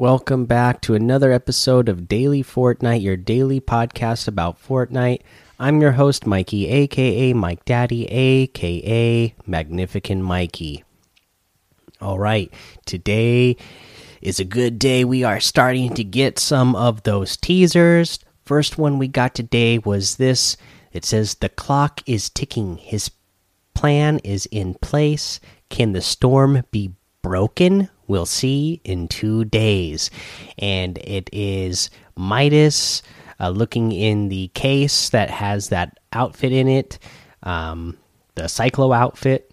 Welcome back to another episode of Daily Fortnite, your daily podcast about Fortnite. I'm your host, Mikey, aka Mike Daddy, aka Magnificent Mikey. All right, today is a good day. We are starting to get some of those teasers. First one we got today was this it says, The clock is ticking. His plan is in place. Can the storm be broken? We'll see in two days. And it is Midas uh, looking in the case that has that outfit in it, um, the Cyclo outfit.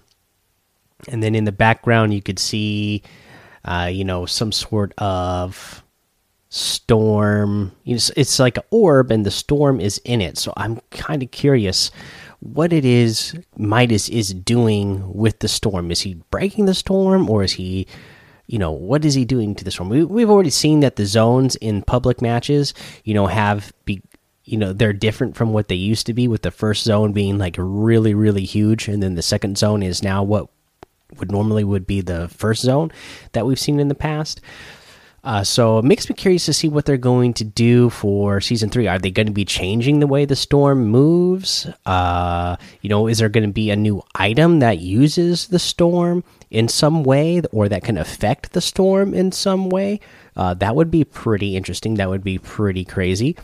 And then in the background, you could see, uh, you know, some sort of storm. It's, it's like an orb, and the storm is in it. So I'm kind of curious what it is Midas is doing with the storm. Is he breaking the storm, or is he you know what is he doing to this one? We, we've already seen that the zones in public matches you know have be you know they're different from what they used to be with the first zone being like really really huge and then the second zone is now what would normally would be the first zone that we've seen in the past uh, so it makes me curious to see what they're going to do for season three. Are they going to be changing the way the storm moves? Uh, you know, is there going to be a new item that uses the storm in some way, or that can affect the storm in some way? Uh, that would be pretty interesting. That would be pretty crazy.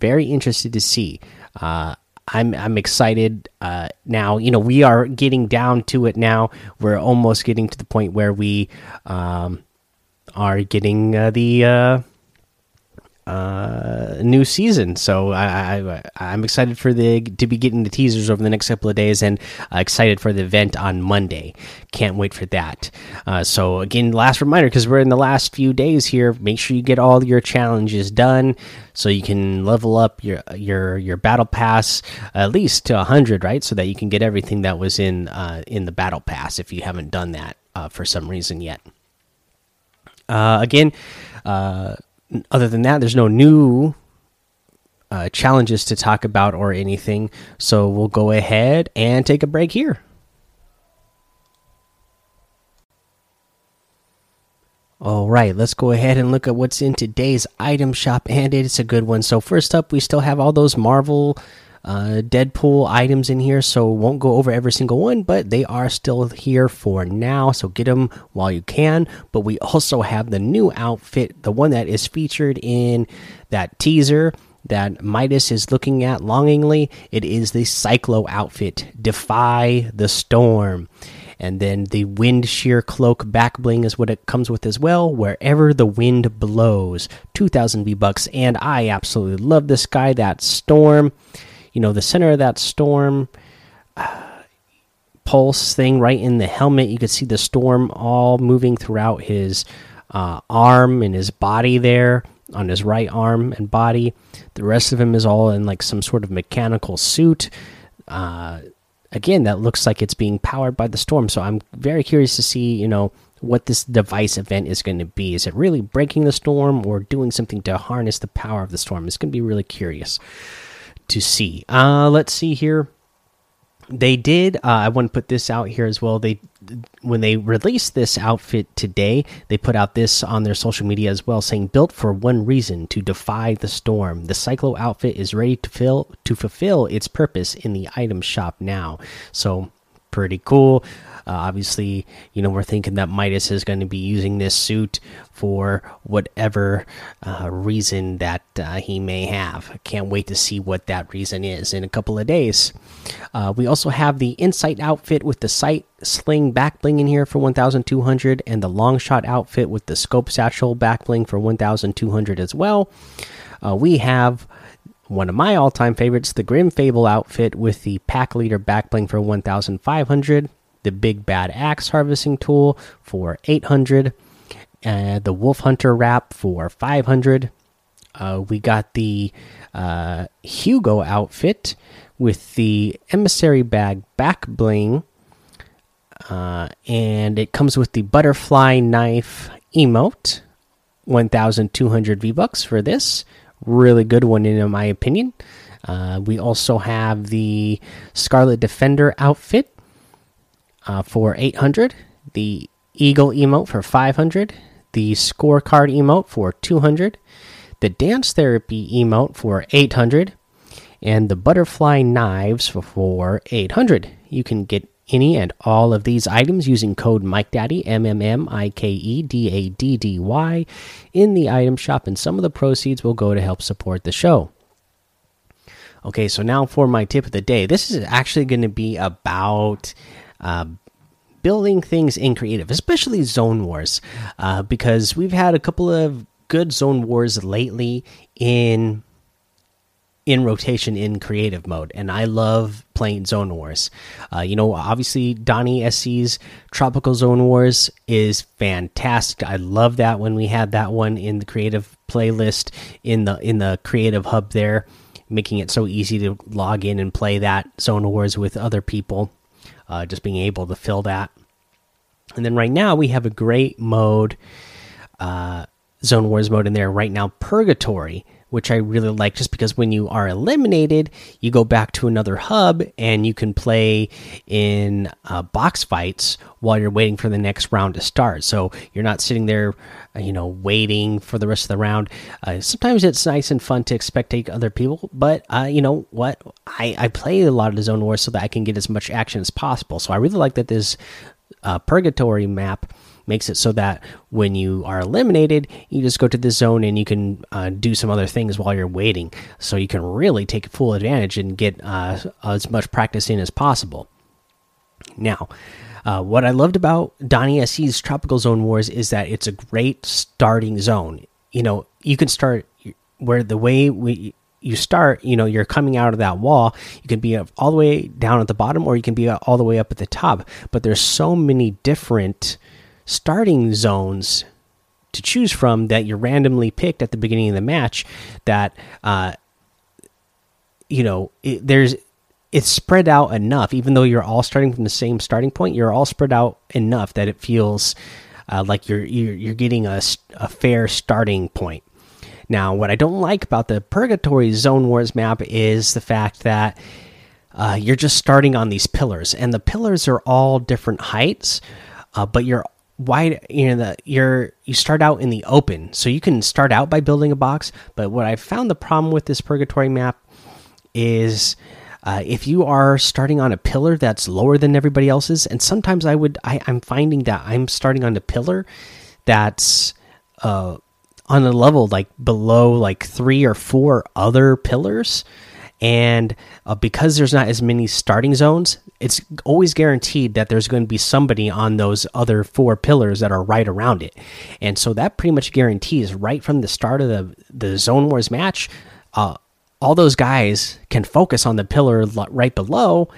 Very interested to see. Uh, I'm I'm excited uh, now. You know, we are getting down to it now. We're almost getting to the point where we. Um, are getting uh, the uh, uh, new season. So I, I am excited for the to be getting the teasers over the next couple of days, and excited for the event on Monday. Can't wait for that. So again, last reminder because we're in the last few days here. Make sure you get all your challenges done so you can level up your your your battle pass at least to 100, right? So that you can get everything that was in uh, in the battle pass if you haven't done that uh, for some reason yet. Uh, again, uh, other than that, there's no new uh, challenges to talk about or anything. So we'll go ahead and take a break here. All right, let's go ahead and look at what's in today's item shop, and it's a good one. So, first up, we still have all those Marvel uh, Deadpool items in here, so won't go over every single one, but they are still here for now. So get them while you can. But we also have the new outfit, the one that is featured in that teaser that Midas is looking at longingly. It is the Cyclo outfit, Defy the Storm. And then the wind shear cloak back bling is what it comes with as well. Wherever the wind blows, 2,000 V bucks. And I absolutely love this guy, that storm you know the center of that storm uh, pulse thing right in the helmet you could see the storm all moving throughout his uh, arm and his body there on his right arm and body. The rest of him is all in like some sort of mechanical suit. Uh, again that looks like it's being powered by the storm. So i'm very curious to see you know what this device event is going to be. Is it really breaking the storm or doing something to harness the power of the storm? It's going to be really curious to see. Uh, let's see here. They did. Uh, I want to put this out here as well. They when they released this outfit today, they put out this on their social media as well, saying "Built for one reason: to defy the storm." The Cyclo outfit is ready to fill to fulfill its purpose in the item shop now. So pretty cool. Uh, obviously, you know, we're thinking that Midas is going to be using this suit for whatever uh, reason that uh, he may have. Can't wait to see what that reason is in a couple of days. Uh, we also have the Insight outfit with the sight sling back bling in here for 1200 and the long shot outfit with the scope satchel back bling for 1200 as well. Uh, we have one of my all-time favorites, the Grim Fable outfit with the pack leader back bling for 1500 the Big Bad Axe Harvesting Tool for 800, and the Wolf Hunter Wrap for 500. Uh, we got the uh, Hugo outfit with the Emissary Bag back bling, uh, and it comes with the Butterfly Knife emote. 1,200 V bucks for this. Really good one, in my opinion. Uh, we also have the Scarlet Defender outfit uh, for 800, the Eagle emote for 500, the scorecard emote for 200, the dance therapy emote for 800, and the butterfly knives for 800. You can get any and all of these items using code MikeDaddy, M M M I K E D A D D Y, in the item shop, and some of the proceeds will go to help support the show. Okay, so now for my tip of the day. This is actually going to be about uh, building things in creative, especially Zone Wars, uh, because we've had a couple of good Zone Wars lately in in rotation in creative mode, and I love playing Zone Wars. Uh, you know, obviously Donnie SC's Tropical Zone Wars is fantastic. I love that when we had that one in the creative playlist in the in the creative hub there, making it so easy to log in and play that Zone Wars with other people. Uh, just being able to fill that, and then right now we have a great mode, uh, Zone Wars mode in there right now, Purgatory which I really like just because when you are eliminated, you go back to another hub and you can play in uh, box fights while you're waiting for the next round to start. So you're not sitting there, uh, you know, waiting for the rest of the round. Uh, sometimes it's nice and fun to spectate other people, but uh, you know what? I, I play a lot of the Zone Wars so that I can get as much action as possible. So I really like that this uh, Purgatory map makes it so that when you are eliminated, you just go to the zone and you can uh, do some other things while you're waiting. So you can really take full advantage and get uh, as much practice in as possible. Now, uh, what I loved about Donnie SC's Tropical Zone Wars is that it's a great starting zone. You know, you can start where the way we you start, you know, you're coming out of that wall. You can be all the way down at the bottom, or you can be all the way up at the top. But there's so many different starting zones to choose from that you're randomly picked at the beginning of the match that uh, you know it, there's it's spread out enough. Even though you're all starting from the same starting point you're all spread out enough that it feels uh, like you're, you're you're getting a, a fair starting point. Now what i don't like about the purgatory zone wars map is the fact that uh, you're just starting on these pillars and the pillars are all different heights uh, but you're why you know the you're you start out in the open. So you can start out by building a box but what i found the problem with this purgatory map is uh, if you are starting on a pillar that's lower than everybody else's and sometimes i would I, i'm finding that i'm starting on a pillar that's uh, on a level like below like three or four other pillars. And uh, because there's not as many starting zones it's always guaranteed that there's going to be somebody on those other four pillars that are right around it and so that pretty much guarantees right from the start of the the zone wars match uh, all those guys can focus on the pillar right below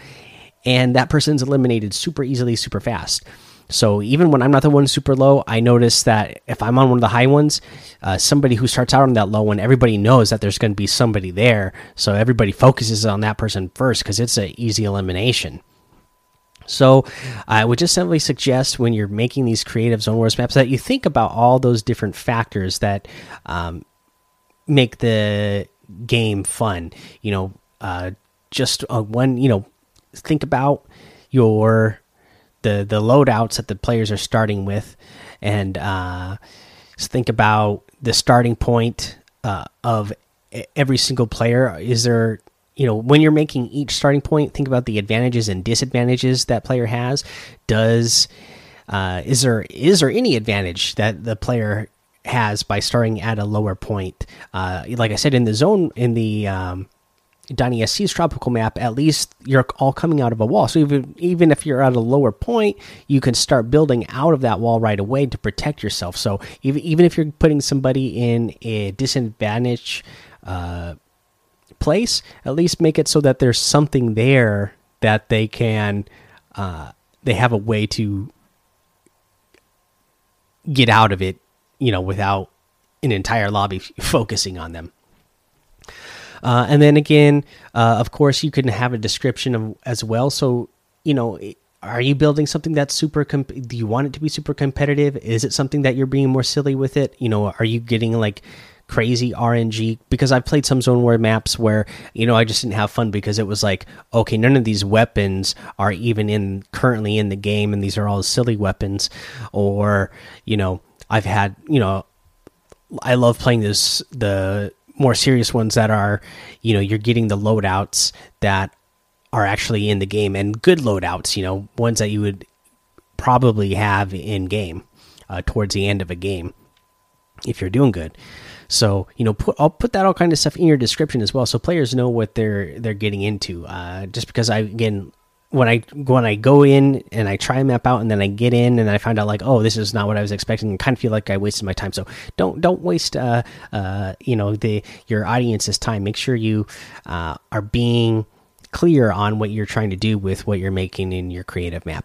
and that person's eliminated super easily super fast so even when I'm not the one super low, I notice that if I'm on one of the high ones, uh, somebody who starts out on that low one, everybody knows that there's going to be somebody there. So everybody focuses on that person first because it's an easy elimination. So I would just simply suggest when you're making these creative zone wars maps that you think about all those different factors that um, make the game fun. You know, uh, just uh, one. You know, think about your the the loadouts that the players are starting with, and uh, think about the starting point uh, of every single player. Is there you know when you're making each starting point, think about the advantages and disadvantages that player has. Does uh, is there is there any advantage that the player has by starting at a lower point? Uh, like I said in the zone in the um, Donnie SC's tropical map, at least you're all coming out of a wall. So even even if you're at a lower point, you can start building out of that wall right away to protect yourself. So even even if you're putting somebody in a disadvantage uh, place, at least make it so that there's something there that they can uh, they have a way to get out of it, you know, without an entire lobby focusing on them. Uh, and then again, uh, of course, you can have a description of as well. So you know, are you building something that's super? do you want it to be super competitive? Is it something that you're being more silly with it? You know, are you getting like crazy RNG because I've played some zone war maps where you know I just didn't have fun because it was like okay none of these weapons are even in currently in the game and these are all silly weapons or you know I've had you know, I love playing this the more serious ones that are you know you're getting the loadouts that are actually in the game and good loadouts. You know, ones that you would probably have in game uh, towards the end of a game if you're doing good. So you know, put I'll put that all kind of stuff in your description as well, so players know what they're they're getting into. Uh, just because I again when I when I go in and I try and map out and then I get in and I find out like oh this is not what I was expecting and kind of feel like I wasted my time. So don't don't waste uh uh you know the your audience's time. Make sure you uh, are being clear on what you're trying to do with what you're making in your creative map.